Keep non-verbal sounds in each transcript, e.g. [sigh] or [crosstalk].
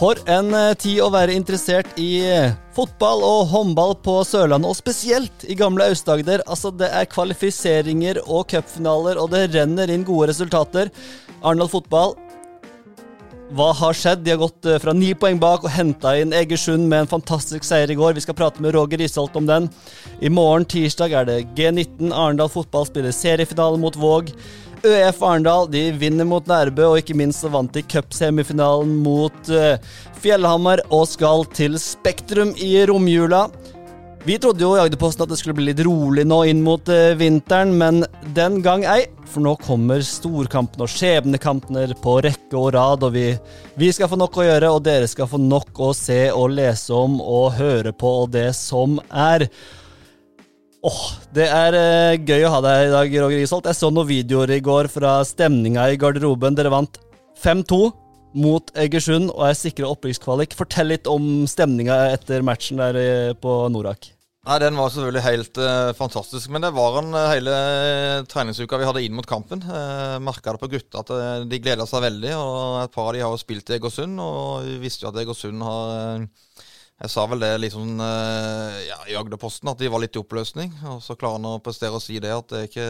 For en eh, tid å være interessert i eh, fotball og håndball på Sørlandet, og spesielt i gamle Aust-Agder. Altså, det er kvalifiseringer og cupfinaler, og det renner inn gode resultater. Arendal fotball hva har skjedd? De har gått eh, fra ni poeng bak og henta inn Egersund med en fantastisk seier i går. Vi skal prate med Roger Risholt om den. I morgen, tirsdag, er det G19. Arendal fotball spiller seriefinale mot Våg. ØF Arendal de vinner mot Nærbø, og ikke minst så vant de cupsemifinalen mot Fjellhamar og skal til Spektrum i romjula. Vi trodde jo i Agderposten at det skulle bli litt rolig nå inn mot vinteren, men den gang ei. For nå kommer storkampene og skjebnekampene på rekke og rad, og vi, vi, skal få nok å gjøre, og dere skal få nok å se og lese om og høre på og det som er. Åh, oh, Det er uh, gøy å ha deg i dag, Roger Isholt. Jeg så noen videoer i går fra stemninga i garderoben. Dere vant 5-2 mot Egersund og er sikra opprykkskvalik. Fortell litt om stemninga etter matchen der uh, på Norak. Nei, Den var selvfølgelig helt uh, fantastisk. Men det var en hele treningsuka vi hadde inn mot kampen. Uh, Merka det på gutta at de gleda seg veldig. og Et par av de har jo spilt i Egersund, og vi visste jo at Egersund har jeg sa vel det liksom ja, i Agderposten, at de var litt i oppløsning. Og så klarer han å prestere å si det, at det er ikke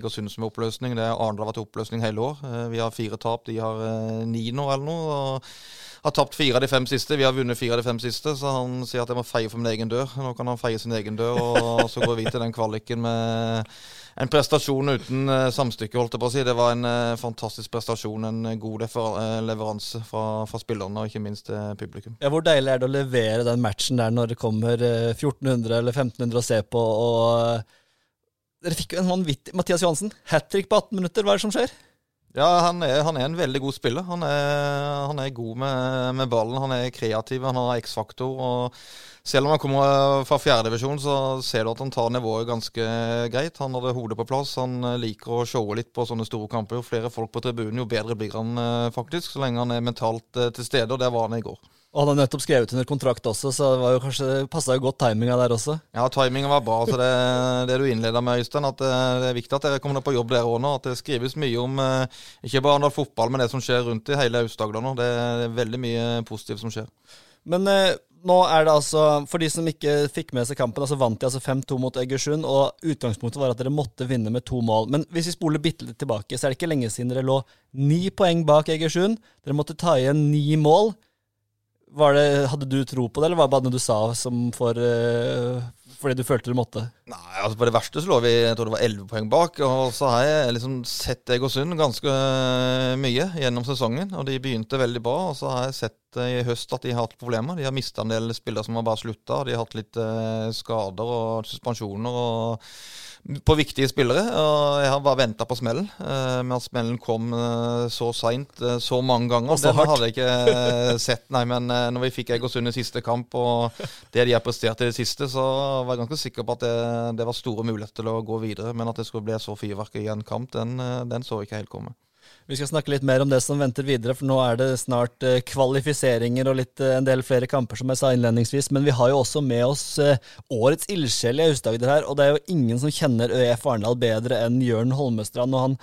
Egersund som er oppløsning. Det er Arendal har vært i oppløsning hele år. Eh, vi har fire tap, de har eh, ni nå eller noe. og har tapt fire av de fem siste. Vi har vunnet fire av de fem siste, så han sier at jeg må feie for min egen dør. Nå kan han feie sin egen dør, og så går vi til den kvaliken med en prestasjon uten uh, samstykke, holdt jeg på å si. Det var en uh, fantastisk prestasjon. En god uh, leveranse fra, fra, spillerne, og ikke minst publikum. Ja, Hvor deilig er det å levere den matchen der når det kommer 1400 eller 1500 å se på? og Dere fikk jo en vanvittig Mathias Johansen, hat trick på 18 minutter. Hva er det som skjer? Ja, han er, han er en veldig god spiller. Han er, han er god med, med, ballen. Han er kreativ, han har X-faktor. og selv om han kommer fra fjerdedivisjon, så ser du at han tar nivået ganske greit. Han hadde hodet på plass. Han eh, liker å showe litt på sånne store kamper. Jo flere folk på tribunen, jo bedre blir han eh, faktisk. Så lenge han er mentalt eh, til stede, og det var han i går. Og han har nettopp skrevet under kontrakt også, så det var jo kanskje passa godt timinga der også. Ja, timinga var bra. så det, det du innleda med, Øystein, at det er viktig at dere kommer på jobb dere òg nå. At det skrives mye om ikke bare Arendal fotball, men det som skjer rundt i hele Aust-Agder nå. Det er veldig mye positivt som skjer. Men nå er det altså, For de som ikke fikk med seg kampen, altså vant de altså 5-2 mot Egersund. og Utgangspunktet var at dere måtte vinne med to mål. Men hvis vi spoler bitte litt tilbake, så er det ikke lenge siden dere lå ni poeng bak Egersund. Dere måtte ta igjen ni mål. Det, hadde du tro på det, eller var det bare noe du sa som for, uh, fordi du følte du måtte? Nei, altså På det verste så lå vi jeg tror det var 11 poeng bak. Og så har jeg liksom sett Egersund ganske mye gjennom sesongen. Og de begynte veldig bra. Og så har jeg sett i høst at de har hatt problemer. De har mista en del spillere som har bare slutta. De har hatt litt uh, skader og suspensjoner. og på viktige spillere. og Jeg har bare venta på smellen. Uh, men at smellen kom så seint, så mange ganger, og så den hadde jeg ikke sett. Nei, men når vi fikk Egersund i siste kamp, og det de har prestert i det siste, så var jeg ganske sikker på at det, det var store muligheter til å gå videre. Men at det skulle bli så fyrverkeri i en kamp, den, den så jeg ikke helt komme. Vi skal snakke litt mer om det som venter videre, for nå er det snart eh, kvalifiseringer og litt, eh, en del flere kamper, som jeg sa innledningsvis. Men vi har jo også med oss eh, årets ildsjel i Aust-Agder her, og det er jo ingen som kjenner ØF Arendal bedre enn Jørn Holmestrand. og han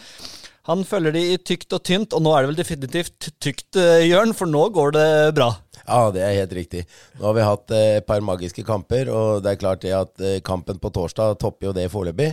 han følger de i tykt og tynt, og nå er det vel definitivt tykt, Jørn, for nå går det bra. Ja, det er helt riktig. Nå har vi hatt et par magiske kamper, og det er klart det at kampen på torsdag topper jo det foreløpig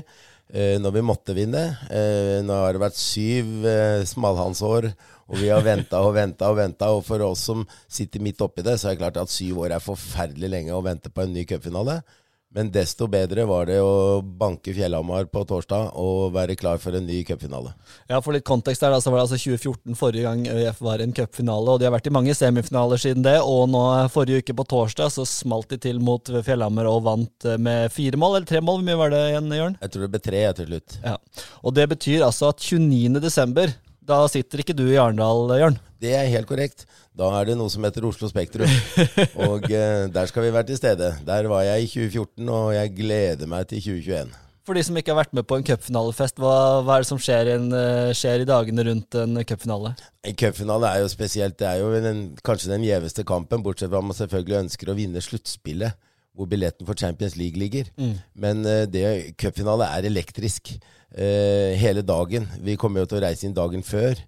når vi måtte vinne. Eh, nå har det vært syv eh, smalhansår, og vi har venta og venta og venta. Og for oss som sitter midt oppi det, så er det klart at syv år er forferdelig lenge å vente på en ny cupfinale. Men desto bedre var det å banke Fjellhamar på torsdag og være klar for en ny cupfinale. Ja, for litt kontekst her, da, så var det altså 2014 forrige gang ØIF var i en cupfinale. Og de har vært i mange semifinaler siden det. Og nå forrige uke på torsdag så smalt de til mot Fjellhamar og vant med fire mål, eller tre mål. Hvor mye var det igjen, Jørn? Jeg tror det ble tre til slutt. Ja. Og det betyr altså at 29. da sitter ikke du i Arendal, Jørn? Det er helt korrekt. Da er det noe som heter Oslo Spektrum. [laughs] Og eh, der skal vi være til stede. Der var jeg i 2014, og jeg gleder meg til 2021. For de som ikke har vært med på en cupfinalefest, hva, hva, er det som skjer, en, eh, skjer, i dagene rundt en cupfinale? En cupfinale er jo spesielt. Det er jo den, kanskje den gjeveste kampen, bortsett fra at man selvfølgelig ønsker å vinne sluttspillet, hvor billetten for Champions League ligger. Mm. Men uh, det cupfinale er elektrisk uh, hele dagen. Vi kommer jo til å reise inn dagen før.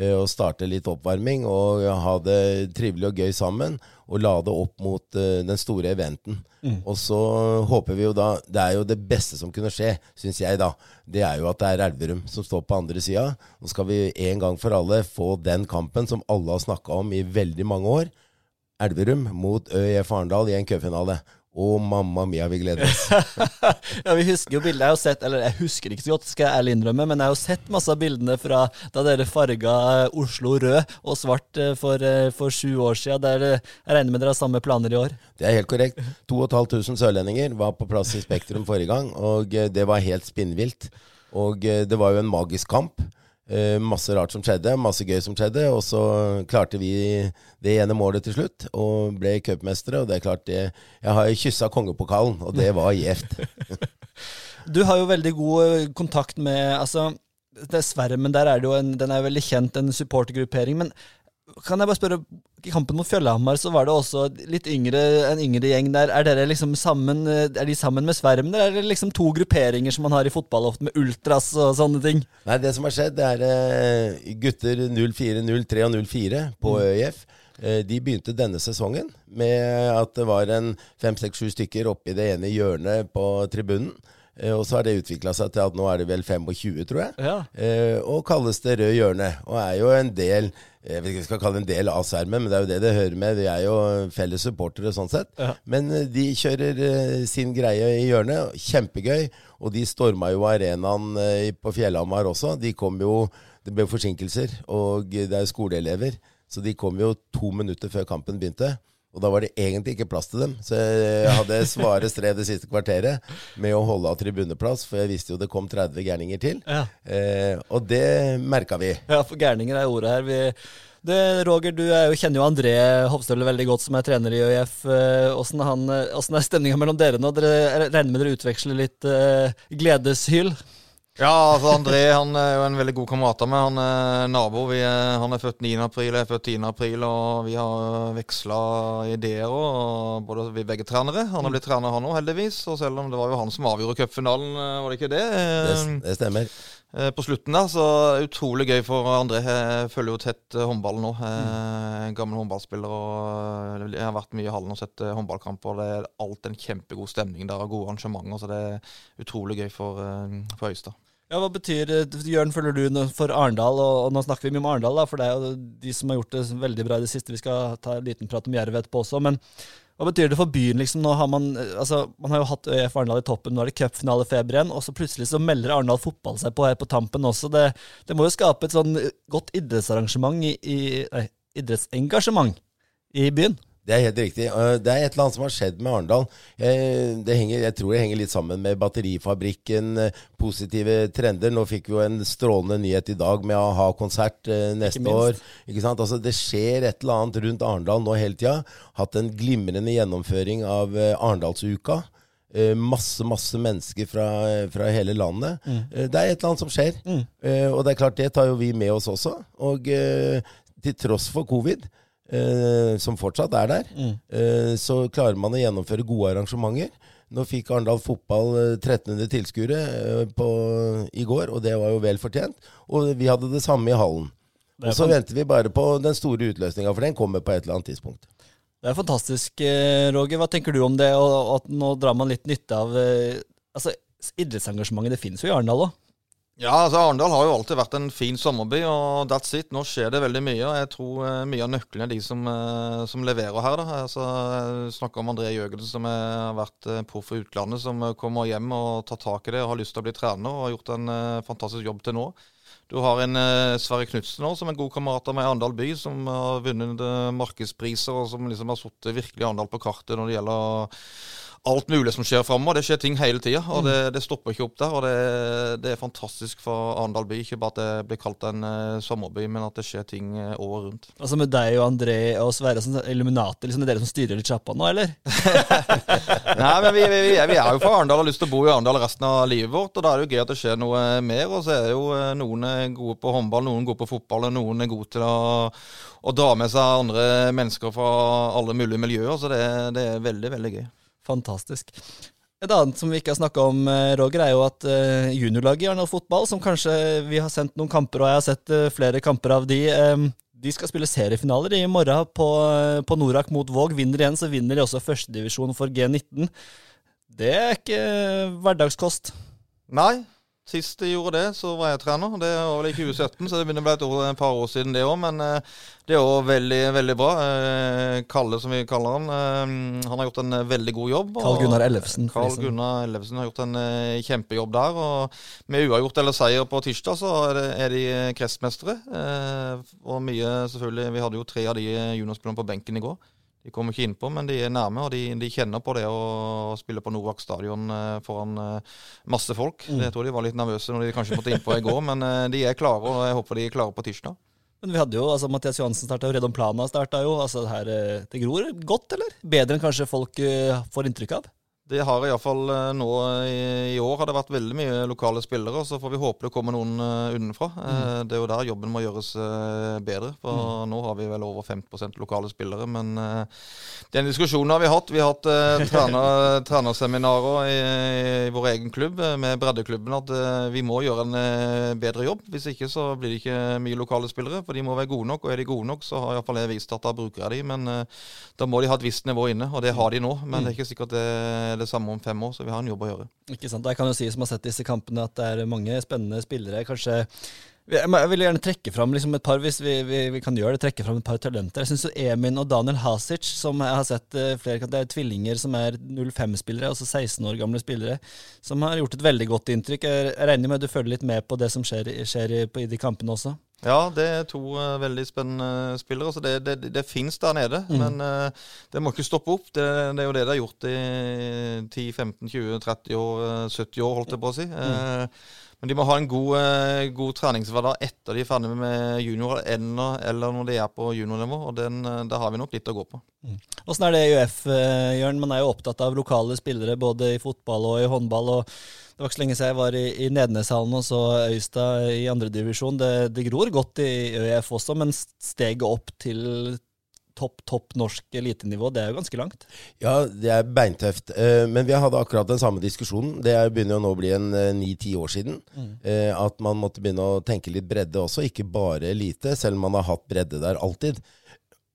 uh, og starte litt oppvarming og ha det trivelig og gøy sammen. Og lade opp mot uh, den store eventen. Mm. Og så håper vi jo da Det er jo det beste som kunne skje, syns jeg, da. Det er jo at det er Elverum som står på andre sida. Nå skal vi en gang for alle få den kampen som alle har snakka om i veldig mange år. Elverum mot ØIF Arendal i en cupfinale. Å, mamma mia, vi gleder oss. [laughs] ja, Vi husker jo bildet. Jeg har sett, eller jeg husker ikke så godt, skal jeg ærlig innrømme, men jeg har jo sett masse av bildene fra da dere farga eh, Oslo rød og svart eh, for, eh, for sju år siden. Der jeg regner med dere har samme planer i år? Det er helt korrekt. 2500 sørlendinger var på plass i Spektrum forrige gang, og det var helt spinnvilt. Og det var jo en magisk kamp. Uh, masse rart som skjedde, masse gøy som skjedde. Og så klarte vi det ene målet til slutt og ble cupmestere. Og det er klart, det, jeg har kyssa kongepokalen, og det var gjevt. [laughs] du har jo veldig god eh, kontakt med altså, Dessverre, men der er det jo en, den er veldig kjent, en supportergruppering. Men kan jeg bare spørre, I kampen mot Fjellhamar så var det også litt yngre, en yngre gjeng der. Er dere liksom sammen, er de sammen med Sverm, eller er det liksom to grupperinger som man har i fotball ofte, med ultras og sånne ting? Nei, det som har skjedd, det er uh, gutter 04, 03 og 04 på mm. ØIF. Uh, de begynte denne sesongen med at det var en fem, seks, sju stykker oppi det ene hjørnet på tribunen. Eh, og så har det utvikla seg til at nå er det vel 25, tror jeg. Ja. Eh, og kalles det Rød hjørne. Og er jo en del jeg vet ikke vi skal kalle det en del av Sermen, men det er jo det det hører med. Vi er jo felles supportere sånn sett. Ja. Men eh, de kjører sin greie i hjørnet. Kjempegøy. Og de storma jo arenaen på Fjellhamar også. De kom jo Det ble forsinkelser, og det er jo skoleelever. Så de kom jo to minutter før kampen begynte. Og da var det egentlig ikke plass til dem. Så jeg hadde svare strev det siste kvarteret med å holde av tribuneplass, for jeg visste jo det kom 30 gærninger til. Ja. Eh, og det merka vi. Ja, for gærninger er ordet her. Vi det, Roger, du er jo, kjenner jo André Hofstøle veldig godt, som er trener i ØIF. Åssen er stemninga mellom dere nå? Dere regner med dere utveksler litt uh, gledeshyl? Ja, altså André han er jo en veldig god kamerat av meg. Han er nabo. Vi er, han er født 9. april, jeg er født 10. april, og vi har veksla ideer og både vi begge trenere. Han har blitt trener, han òg, heldigvis. Og selv om det var jo han som avgjorde cupfinalen, eh, var det ikke det? Det, det stemmer. Eh, på slutten der, så utrolig gøy for André. Jeg følger jo tett eh, håndball nå. Mm. Gammel håndballspiller og jeg har vært mye i hallen og sett håndballkamper. Det er alltid en kjempegod stemning der og gode arrangementer, så det er utrolig gøy for, for Øystad. Ja, Hva betyr Jørn, følger du for Arendal? Og, og, nå snakker vi mye om Arendal, for det er jo de som har gjort det veldig bra i det siste. Vi skal ta en liten prat om Jerv etterpå også. Men hva betyr det for byen? liksom? Nå har Man altså, man har jo hatt ØIF Arendal i toppen, nå er det cupfinalefeber igjen, og så plutselig så melder Arendal fotball seg på her på tampen også. Det, det må jo skape et sånn godt idrettsarrangement i, i nei, idrettsengasjement i byen? Det er helt riktig. Det er et eller annet som har skjedd med Arendal. Jeg, tror det henger litt sammen med batterifabrikken, eh, positive trender. Nå fikk vi jo en strålende nyhet i dag med å ha konsert eh, neste år. Ikke sant? Altså, det skjer et eller annet rundt Arendal nå hele tida. Hatt en glimrende gjennomføring av eh, Arendalsuka. Masse masse mennesker fra, fra hele landet. Mm. Det er et eller annet som skjer. Mm. Og det er klart, det tar jo vi med oss også. Og til tross for covid eh, som fortsatt er der, mm. eh, så klarer man å gjennomføre gode arrangementer. Nå fikk Arendal fotball 1300 eh, tilskuere eh, i går, og det var jo vel fortjent. Og vi hadde det samme i hallen. Og så venter vi bare på den store utløsninga, for den kommer på et eller annet tidspunkt. Det er fantastisk, eh, Roger. Hva tenker du om det, og at nå drar man litt nytte av altså, Idrettsengasjementet det finnes jo i Arendal òg? Ja, altså Arendal har jo alltid vært en fin sommerby, og that's it. Nå skjer det veldig mye. og Jeg tror uh, mye av nøkkelen er de som, uh, som leverer her. da. Altså, jeg snakker om André Jøgensen, som har vært uh, proff i utlandet, som kommer hjem og tar tak i det og har lyst til å bli trener og har gjort en fantastisk jobb til nå. Du har en Sverre Knutsen som er god kamerat av meg i Arendal by, som har vunnet markedspriser, og som liksom har satt virkelig Arendal på kartet når det gjelder alt mulig som skjer framover. Det skjer ting hele tida, og det, det, stopper ikke opp der. og det, det, er fantastisk for Arendal by. Ikke bare at det blir kalt en uh, sommerby, men at det skjer ting uh, året rundt. Altså Med deg og André og Sverre som illuminater, liksom, det er dere som styrer litt sjappa nå, eller? [laughs] Nei, men vi, vi, vi, vi, er jo fra Arendal og har lyst til å bo i Arendal resten av livet vårt. Og da er det jo gøy at det skjer noe mer. Og så er det jo noen er gode på håndball, noen gode på fotball, og noen er gode til å, å dra med seg andre mennesker fra alle mulige miljøer. Så det, det er veldig, veldig gøy. Fantastisk. Et annet som vi ikke har snakka om, eh, Roger, er jo at uh, juniorlaget i Arendal Fotball, som kanskje vi har sendt noen kamper, og jeg har sett uh, flere kamper av de, de skal spille seriefinaler i morgen på, på Norak mot Våg. Vinner igjen, så vinner de også førstedivisjon for G19. Det er ikke hverdagskost. Nei, Sist jeg gjorde det, så var jeg trener. Det var vel i 2017, så det begynner å bli et, år, et par år siden det òg. Men uh, det er òg veldig, veldig bra. Uh, Kalle, som vi kaller han, uh, han har gjort en veldig god jobb. Karl Gunnar Ellefsen. Karl Gunnar Ellefsen har gjort en kjempejobb der. Og med uavgjort eller seier på tirsdag, så er, er de kretsmestere. og mye, selvfølgelig Vi hadde jo tre av de juniorspillerne på benken i går. De kommer ikke innpå, men de er nærme, og de, de kjenner på det å spille på Novak stadion eh, foran eh, masse folk. Mm. Jeg tror de var litt nervøse når de kanskje måtte innpå i går, men eh, de er klare, og jeg håper de er klare på tirsdag. Men vi hadde jo, altså Mathias Johansen starta jo, Redon Plana starta jo. altså Det, her, Det gror godt, eller? Bedre enn kanskje folk får inntrykk av? Det har iallfall eh, nå i, i år har det vært veldig mye lokale spillere. Så får vi håpe det kommer noen uh, unnenfra. Mm. Uh, det er jo der jobben må gjøres bedre. For mm. nå har vi vel over 50% lokale spillere. Men den diskusjonen har vi hatt. Vi har hatt trener, [laughs] trenerseminarer i, i, vår egen klubb med breddeklubben at vi må gjøre en bedre jobb. Hvis ikke så blir det ikke mye lokale spillere. For de må være gode nok. Og er de gode nok, så har iallfall jeg vist at da bruker jeg de. Men da må de ha et visst nivå inne, og det har de nå. Men mm. det er ikke sikkert det det samme om fem år, så vi har en jobb å gjøre. Ikke sant. Jeg kan jo si, som har sett disse kampene, at det er mange spennende spillere. Kanskje jeg vil gjerne trekke fram liksom et par, hvis vi, vi, vi, kan gjøre det, trekke fram et par talenter. Jeg syns Emin og Daniel Hasic, som jeg har sett eh, flere Det er tvillinger som er 05-spillere, altså 16 år gamle spillere, som har gjort et veldig godt inntrykk. Jeg regner med at du følger litt med på det som skjer, skjer i, på, i de kampene også? Ja, det er to uh, veldig spennende spillere. Altså det, det, det fins der nede, mm. men uh, det må ikke stoppe opp. Det, det, er jo det de har gjort i 10-15-20-30 år, 70 år, holdt jeg på å si. Mm. Uh, men de må ha en god, god treningshverdag etter de er ferdig med junior, eller når de er på juniornivå. og den, Der har vi nok litt å gå på. Mm. Åssen er det i UF, Jørn? Man er jo opptatt av lokale spillere både i fotball og i håndball. og det var ikke så lenge siden jeg var i, i Nedneshallen og så Øystad i andredivisjon. Det, det gror godt i ØIF også, men steget opp til topp, topp norsk elitenivå, det er jo ganske langt? Ja, det er beintøft. Eh, men vi hadde akkurat den samme diskusjonen. Det begynner jo nå å bli en eh, ni-ti år siden. Mm. Eh, at man måtte begynne å tenke litt bredde også, ikke bare elite, selv om man har hatt bredde der alltid.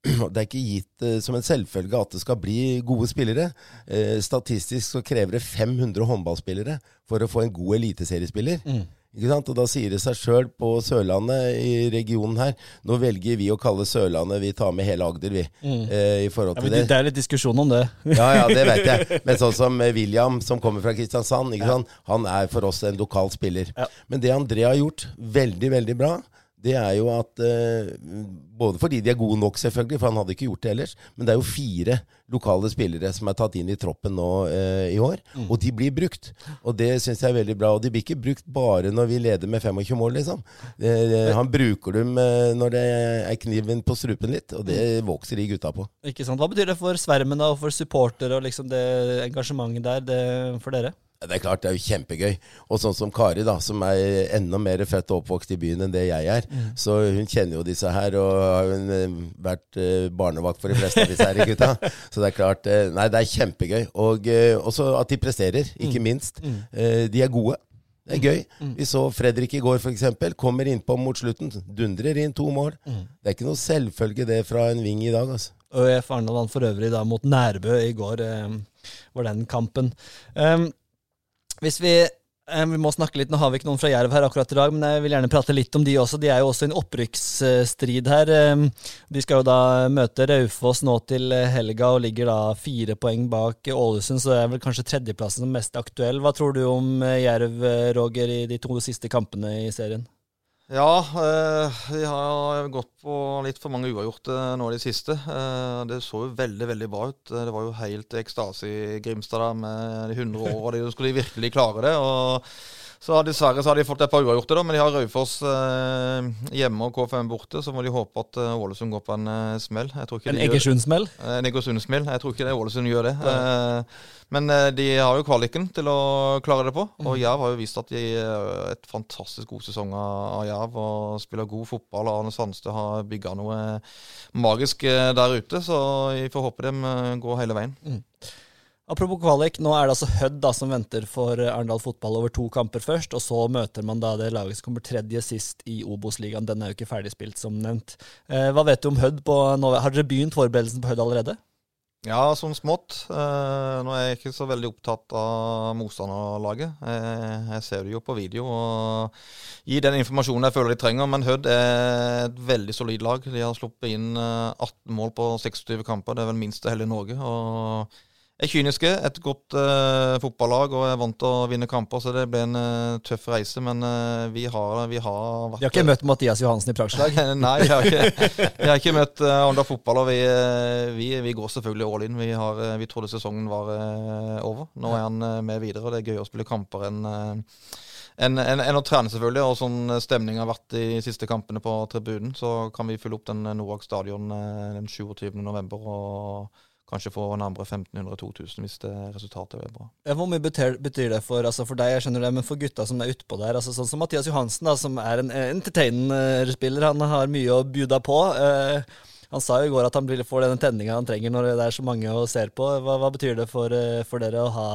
[clears throat] det er ikke gitt uh, som en selvfølge at det skal bli gode spillere. Uh, statistisk så krever det 500 håndballspillere for å få en god eliteseriespiller. Mm. Og da sier det seg sjøl på Sørlandet i regionen her Nå velger vi å kalle Sørlandet Vi tar med hele Agder, vi. Mm. Uh, i forhold til ja, det. Det er litt diskusjon om det. [laughs] ja, ja, det vet jeg. [laughs] Men sånn som William, som kommer fra Kristiansand, ikke ja. han er for oss en lokal spiller. Ja. Men det André har gjort, veldig, veldig bra det er jo at eh, Både fordi de er gode nok, selvfølgelig, for han hadde ikke gjort det ellers. Men det er jo fire lokale spillere som er tatt inn i troppen nå eh, i år. Mm. Og de blir brukt. Og det syns jeg er veldig bra. Og de blir ikke brukt bare når vi leder med 25 mål, liksom. Eh, han bruker dem eh, når det er kniven på strupen litt, og det mm. vokser de gutta på. Ikke sant. Hva betyr det for svermen og for supportere og liksom det engasjementet der det, for dere? Det er klart, det er jo kjempegøy. Og sånn som Kari, da, som er enda mer født og oppvokst i byen enn det jeg er. Mm. Så hun kjenner jo disse her, og har hun eh, vært uh, barnevakt for de fleste av disse her gutta. [laughs] Så det er klart uh, Nei, det er kjempegøy. Og også at de presterer, ikke mm. minst. Mm. de er gode. Det er gøy. Mm. Vi så Fredrik i går, f.eks. Kommer innpå mot slutten. Dundrer inn to mål. Mm. Det er ikke noe selvfølge det fra en ving i dag, altså. ØF Arendal for øvrig da mot Nærbø i går, var den kampen. Um, hvis vi eh, vi må snakke litt, Nå har vi ikke noen fra Jerv her akkurat i dag, men jeg vil gjerne prate litt om de også. De er jo også i en opprykksstrid her. Eh, de skal jo da møte Raufoss nå til helga og ligger da fire poeng bak Ålesund, så det er vel kanskje tredjeplassen som mest aktuell. Hva tror du om Jerv, Roger, i de to siste kampene i serien? Ja, eh, vi har gått på litt for mange uavgjorte nå i det siste. Eh, det så jo veldig veldig bra ut. Det var jo helt ekstase i Grimstad der med de 100 åra [laughs] de skulle virkelig klare det. og så Dessverre så har de fått et par uavgjorte, da, men de har Raufoss eh, hjemme og K5 borte. Så må de håpe at eh, Ålesund går på en eh, smell. en Egersund-smell? En Egersund-smell. Jeg tror ikke det Ålesund gjør det. Ja. Eh, men eh, de har jo kvaliken til å klare det på. Og mm. Jerv har jo vist at de er et fantastisk god sesong av Jerv og spiller god fotball. og Arne Sandstø har bygga noe magisk der ute, så vi får håpe de går hele veien. Mm. Apropos kvalik, nå er det altså Hødd da, som venter for Arendal fotball over to kamper først, og så møter man da det laget som kommer tredje sist i Obos-ligaen. Den er jo ikke ferdigspilt, som nevnt. Eh, hva vet du om Hødd? Har dere begynt forberedelsen på Hødd allerede? Ja, sånn smått. Eh, nå er jeg ikke så veldig opptatt av motstanderlaget. Eh, jeg ser det jo på video og gir den informasjonen jeg føler de trenger. Men Hødd er et veldig solid lag. De har sluppet inn 18 eh, mål på 26 kamper. Det er vel minst i hele Norge. og er kyniske. Et godt uh, fotballag og er vant til å vinne kamper, så det ble en uh, tøff reise. Men uh, vi, har, vi har vært De har ikke møtt Mathias Johansen i Prageslag? [laughs] Nei, vi har ikke, vi har ikke møtt uh, Honda fotball. Og vi, vi, vi, går selvfølgelig all in. Vi, har, vi trodde sesongen var over. Nå er han med videre, og det er gøy å spille kamper enn enn en, en å trene, selvfølgelig. Og sånn stemning har vært de siste kampene på tribunen, så kan vi fylle opp den Noak stadion den 27.11. og kanskje få nærmere 1500-2000 hvis det resultatet er bra. Hvor mye betyr, betyr det for, altså for deg, jeg skjønner det, men for gutta som er utpå der? altså Sånn som Mathias Johansen, da, som er en entertainer-spiller. Han har mye å bjuda på. Eh, han sa jo i går at han får den tenninga han trenger når det er så mange å ser på. Hva, hva betyr det for, eh, for, dere å ha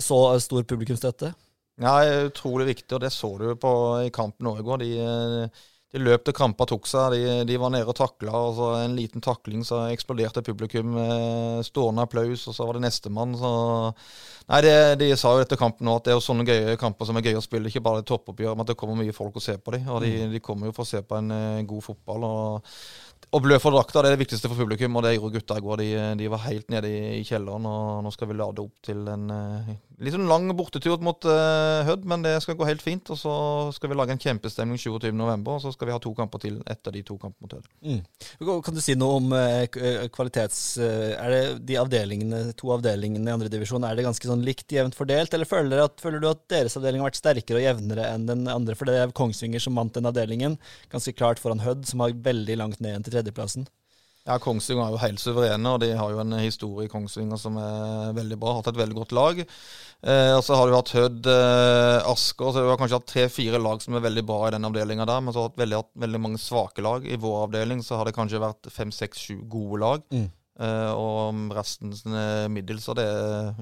så stor publikumsstøtte? Ja, Utrolig viktig, og det så du på i kampen òg i går. De eh, de løp til krampa tok seg. De, de, var nede og takla. og så En liten takling, så eksploderte publikum stående applaus. Og så var det nestemann. Så Nei, de, de sa jo etter kampen nå at det er jo sånne gøye kamper som er gøye å spille. Ikke bare toppoppgjør, men at det kommer mye folk og ser på dem. Og de, mm. de kommer jo for å se på en uh, god fotball. og å blø for drakta det er det viktigste for publikum, og det gjorde gutta i går. De, de, var helt nede i, i, kjelleren, og nå skal vi lade opp til en uh, litt sånn lang bortetur mot uh, Hødd, men det skal gå helt fint. Og så skal vi lage en kjempestemning 27.11, og så skal vi ha to kamper til etter de to kampene mot Hødd. Mm. Kan du si noe om uh, kvalitets... er det de avdelingene, to avdelingene i andredivisjon, er det ganske sånn likt jevnt fordelt, eller føler, at, føler, du at deres avdeling har vært sterkere og jevnere enn den andre? For det er Kongsvinger som vant den avdelingen, ganske klart foran Hødd, som har veldig langt ned til tredjeplassen. Ja, Kongsvinger er jo helt suverene, og de har jo en historie i Kongsvinger som er veldig bra. Hatt et veldig godt lag. Eh, og så har du hatt Hødd, eh, Asker, så du har kanskje hatt tre-fire lag som er veldig bra i den avdelinga der. Men så har du hatt veldig, hatt veldig mange svake lag. I vår avdeling så har det kanskje vært fem, seks, sju gode lag. Mm. Eh, og resten middels. Og det,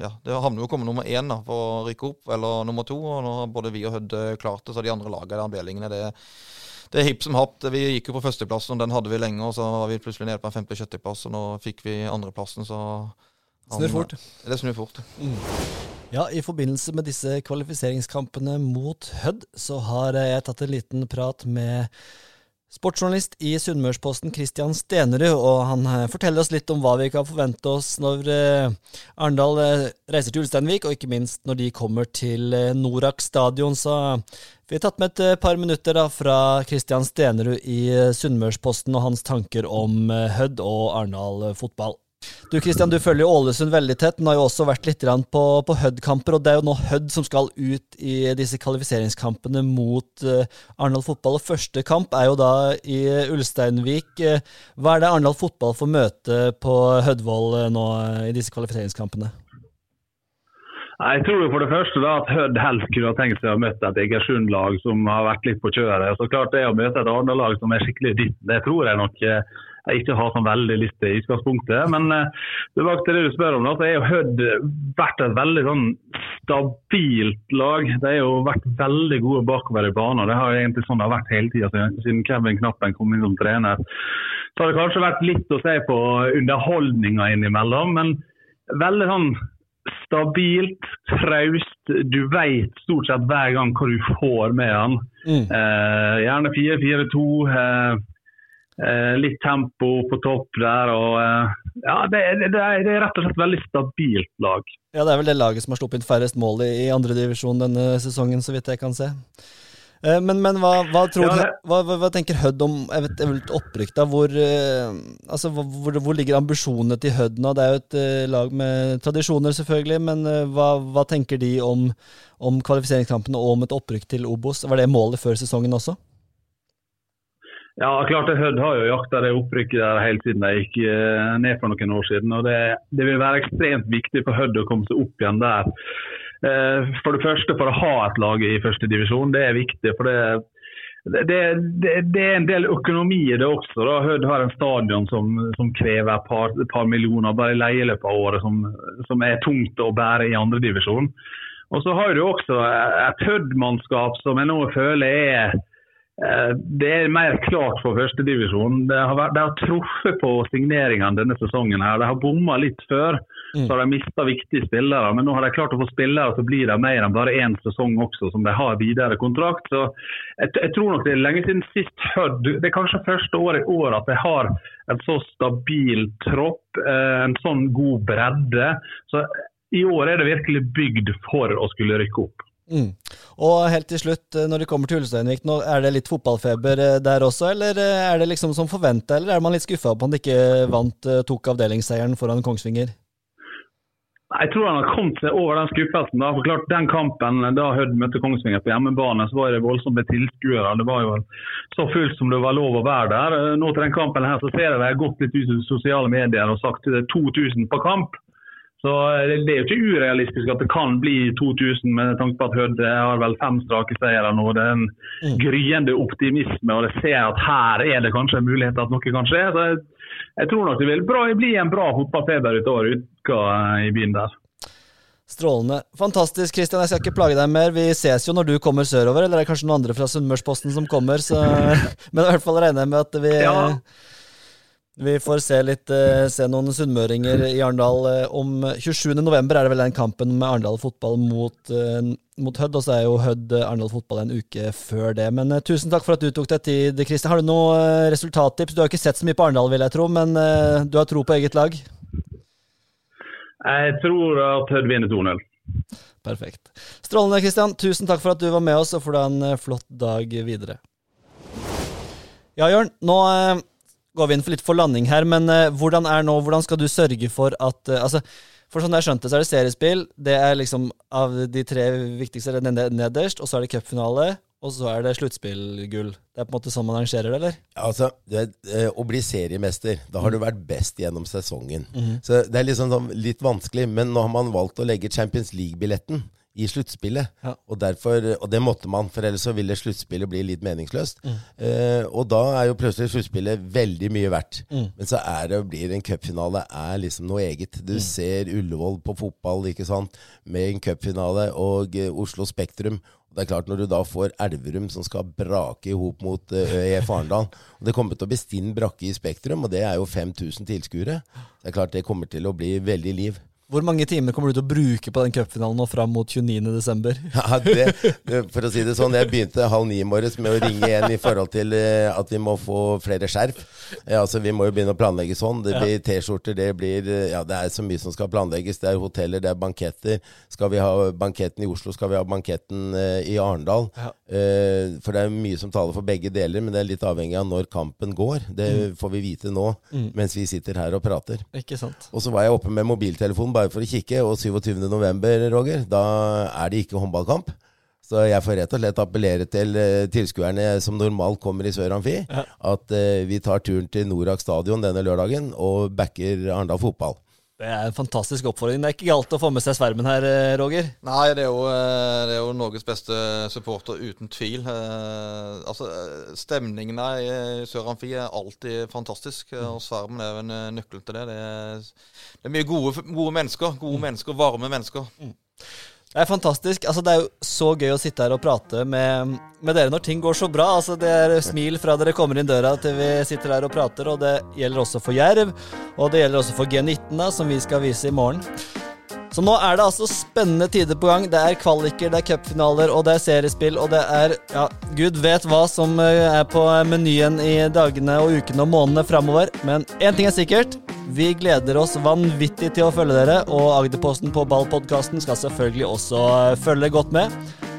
ja, det havner jo å komme nummer én da, for å rykke opp, eller nummer to. Og nå har både vi og Hødd klart det, så de andre lagene i avdelingene det det er hipp som happ. Vi gikk jo på førsteplassen, og den hadde vi lenge. Og så var vi plutselig nede på en femte-sjetteplass, og nå fikk vi andreplassen, så Snur fort. Det snur fort. Mm. Ja, I forbindelse med disse kvalifiseringskampene mot Hødd, så har jeg tatt en liten prat med Sportsjournalist i Sunnmørsposten Christian Stenerud, og han eh, forteller oss litt om hva vi kan forvente oss når eh, Arendal eh, reiser til Ulsteinvik, og ikke minst når de kommer til Norak stadion. Så vi har tatt med et par minutter da fra Christian Stenerud i Sunnmørsposten og hans tanker om Hødd og Arendal fotball. Du Kristian, du følger jo Ålesund veldig tett. men har jo også vært litt på, på Hødd-kamper, og det er jo nå Hødd som skal ut i disse kvalifiseringskampene mot uh, Arendal fotball. Og første kamp er jo da i Ulsteinvik. Uh, hva er det Arendal fotball får møte på Hødvoll uh, nå i disse kvalifiseringskampene? Jeg tror jo for det første da at Hødd helst kunne ha tenkt seg å møte et Egersund-lag som har vært litt på kjøret. Så klart det å møte et Arendal-lag som er skikkelig ditt, det tror jeg nok jeg ikke har sånn veldig lyst til i utgangspunktet. Men uh, tilbake til det du spør om, da, så er jo Hødd vært et veldig sånn stabilt lag. De har jo vært veldig gode bakover i banen. Det har egentlig sånn det har vært hele tida siden Kevin Knappen kom inn som trener. Så har det kanskje vært litt å se på underholdninga innimellom, men veldig sånn stabilt, traust. Du vet stort sett hver gang hva du får med han. Mm. Eh, gjerne 4-4-2. Eh, Eh, litt tempo på topp der. og eh, ja, det, det, det, er rett og slett et veldig stabilt lag. Ja, Det er vel det laget som har sluppet inn færrest mål i, i andredivisjon denne sesongen, så vidt jeg kan se. Eh, men, men hva, hva, tror, ja, hva, hva, tenker Hødd om eventuelt opprykk? da? Hvor, altså, hvor, hvor, ligger ambisjonene til Hødd nå? Det er jo et lag med tradisjoner, selvfølgelig. Men hva, tenker de om, om kvalifiseringskampene og om et opprykk til Obos? Var det målet før sesongen også? Ja, klart. Hødd har jo jakta det opprykket der helt siden de gikk eh, ned for noen år siden. og Det, det vil være ekstremt viktig for Hødd å komme seg opp igjen der. Eh, for det første for å ha et lag i første divisjon, det er viktig. for det det, det, det, er en del økonomi i det også. da. Hødd har en stadion som, som krever et par, par, millioner bare i leieløpet av året, som, som, er tungt å bære i andredivisjon. Og så har du også et Hødd-mannskap som jeg nå føler er det er mer klart for førstedivisjon. De, har de har truffet på signeringene denne sesongen. her. De har bomma litt før, mm. så har de mista viktige spillere. Men nå har de klart å få spillere så blir det mer enn bare én sesong også, som de har videre kontrakt. Så jeg, jeg tror nok det er lenge siden sist hørt Det er kanskje første år i år at de har en så stabil tropp, eh, en sånn god bredde. Så i år er det virkelig bygd for å skulle rykke opp. Mm. Og helt til slutt, eh, når det kommer til Ulsteinvik, nå er det litt fotballfeber eh, der også, eller eh, er det liksom som forventa, eller er man litt skuffa på at man ikke vant, tok avdelingsseieren foran Kongsvinger? Jeg tror han har kommet seg over den skuffelsen. da, for klart Den kampen da Hødd møtte Kongsvinger på hjemmebane, så var det voldsomt med tilskuere. Det var jo så fullt som det var lov å være der. Nå til den kampen her så ser jeg det har gått litt ut i sosiale medier og sagt det er 2000 på kamp. Så Det er jo ikke urealistisk at det kan bli 2000, med tanke på at Hødd har vel fem strake seire nå. Det er en mm. gryende optimisme, og jeg ser at her er det kanskje en mulighet at noe kan skje. Så jeg, jeg tror nok det vil bli en bra fotballfeber utover uka i byen der. Strålende. Fantastisk, Kristian. Jeg skal ikke plage deg mer. Vi ses jo når du kommer sørover, eller det er kanskje noen andre fra Sunnmørsposten som kommer. Så... [laughs] Men i hvert fall regner jeg med at vi ja. Vi får se litt, eh, se noen sunnmøringer i Arendal eh, om 27.11. er det vel den kampen med Arendal fotball mot, eh, mot Hødd, og så er jo Hødd Arendal fotball en uke før det. Men tusen takk for at du tok deg tid, Kristian. Har du noen resultattips? Du har ikke sett så mye på Arendal, vil jeg tro, men du har tro på eget lag? Jeg tror at Hødd vinner 2-0. Perfekt. Strålende, Kristian. Tusen takk for at du var med oss, og for en flott dag videre. Ja, Jørn. Nå går vi inn for litt for landing her, men uh, hvordan er nå, hvordan skal du sørge for at uh, altså, For sånn jeg skjønte, så er det seriespill. Det er liksom av de tre viktigste er nederst, og så er det cupfinale, og så er det sluttspillgull. Det er på en måte sånn man arrangerer det, eller? Ja, altså, det, uh, Å bli seriemester, da har mm. du vært best gjennom sesongen. Mm -hmm. Så det er liksom sånn, litt vanskelig, men nå har man valgt å legge Champions League-billetten i sluttspillet. Ja. Og, og det måtte man, for ellers så ville sluttspillet bli litt meningsløst. Mm. Eh, og da er jo plutselig sluttspillet veldig mye verdt. Mm. Men så er det, blir en cupfinale er liksom noe eget. Du mm. ser Ullevål på fotball ikke sant, med en cupfinale og eh, Oslo Spektrum. Det er klart Når du da får Elverum som skal brake i hop mot uh, ØIF Arendal [laughs] Det kommer til å bli stinn brakke i Spektrum, og det er jo 5000 tilskuere. Det er klart det kommer til å bli veldig liv. Hvor mange timer kommer du til å bruke på den cupfinalen nå fram mot 29.12.? [laughs] Ja, det, for å si det sånn, jeg begynte halv ni i morges med å ringe igjen i forhold til uh, at vi må få flere skjerf. Ja, altså, vi må jo begynne å planlegge sånn. Det blir T-skjorter, det blir uh, Ja, det er så mye som skal planlegges. Det er hoteller, det er banketter. Skal vi ha banketten i Oslo, skal vi ha banketten uh, i Arendal. Ja. for det er mye som taler for begge deler, men det er litt avhengig av når kampen går. Det mm. får vi vite nå, mm. mens vi sitter her og prater. Ikke sant. Og så var jeg oppe med mobiltelefonen bare for å kikke. Og 27.11, Roger, da er det ikke håndballkamp. Så jeg får rett og slett appellere til uh, tilskuerne som normalt kommer i Sør Amfi, ja. at uh, vi tar turen til Norak stadion denne lørdagen og backer Arendal fotball. Det er en fantastisk oppfordring. Det er ikke galt å få med seg svermen her, eh, Roger? Nei, det er jo, det er jo Norges beste supporter, uten tvil. Eh, altså, Stemningen i Sør Amfi er alltid fantastisk, og svermen er jo en nøkkel til det. Det er, det er mye gode, gode, mennesker. Gode mm. mennesker, varme mennesker. Mm. Det er fantastisk. Altså, det er jo så gøy å sitte her og prate med, med, dere når ting går så bra. Altså, det er smil fra dere kommer inn døra til vi sitter her og prater, og det gjelder også for Jerv. Og det gjelder også for G19, da, som vi skal vise i morgen. Så nå er det altså spennende tider på gang. Det er kvaliker, det er cupfinaler, og det er seriespill, og det er ja, gud vet hva som eh, er på menyen i dagene og ukene og månedene framover. Men én ting er sikkert. Vi gleder oss vanvittig til å følge dere, og Agderposten på Ball-podkasten skal selvfølgelig også eh, følge godt med.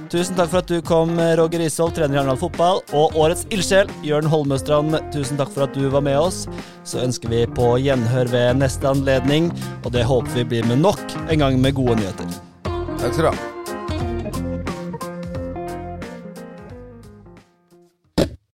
Tusen takk for at du kom, Roger Isholt, trener i Arendal fotball. Og årets ildsjel, Jørn Holmøstrand. tusen takk for at du var med oss. Så ønsker vi på gjenhør ved neste anledning, og det håper vi blir med nok en gang med gode nyheter. Takk skal du ha.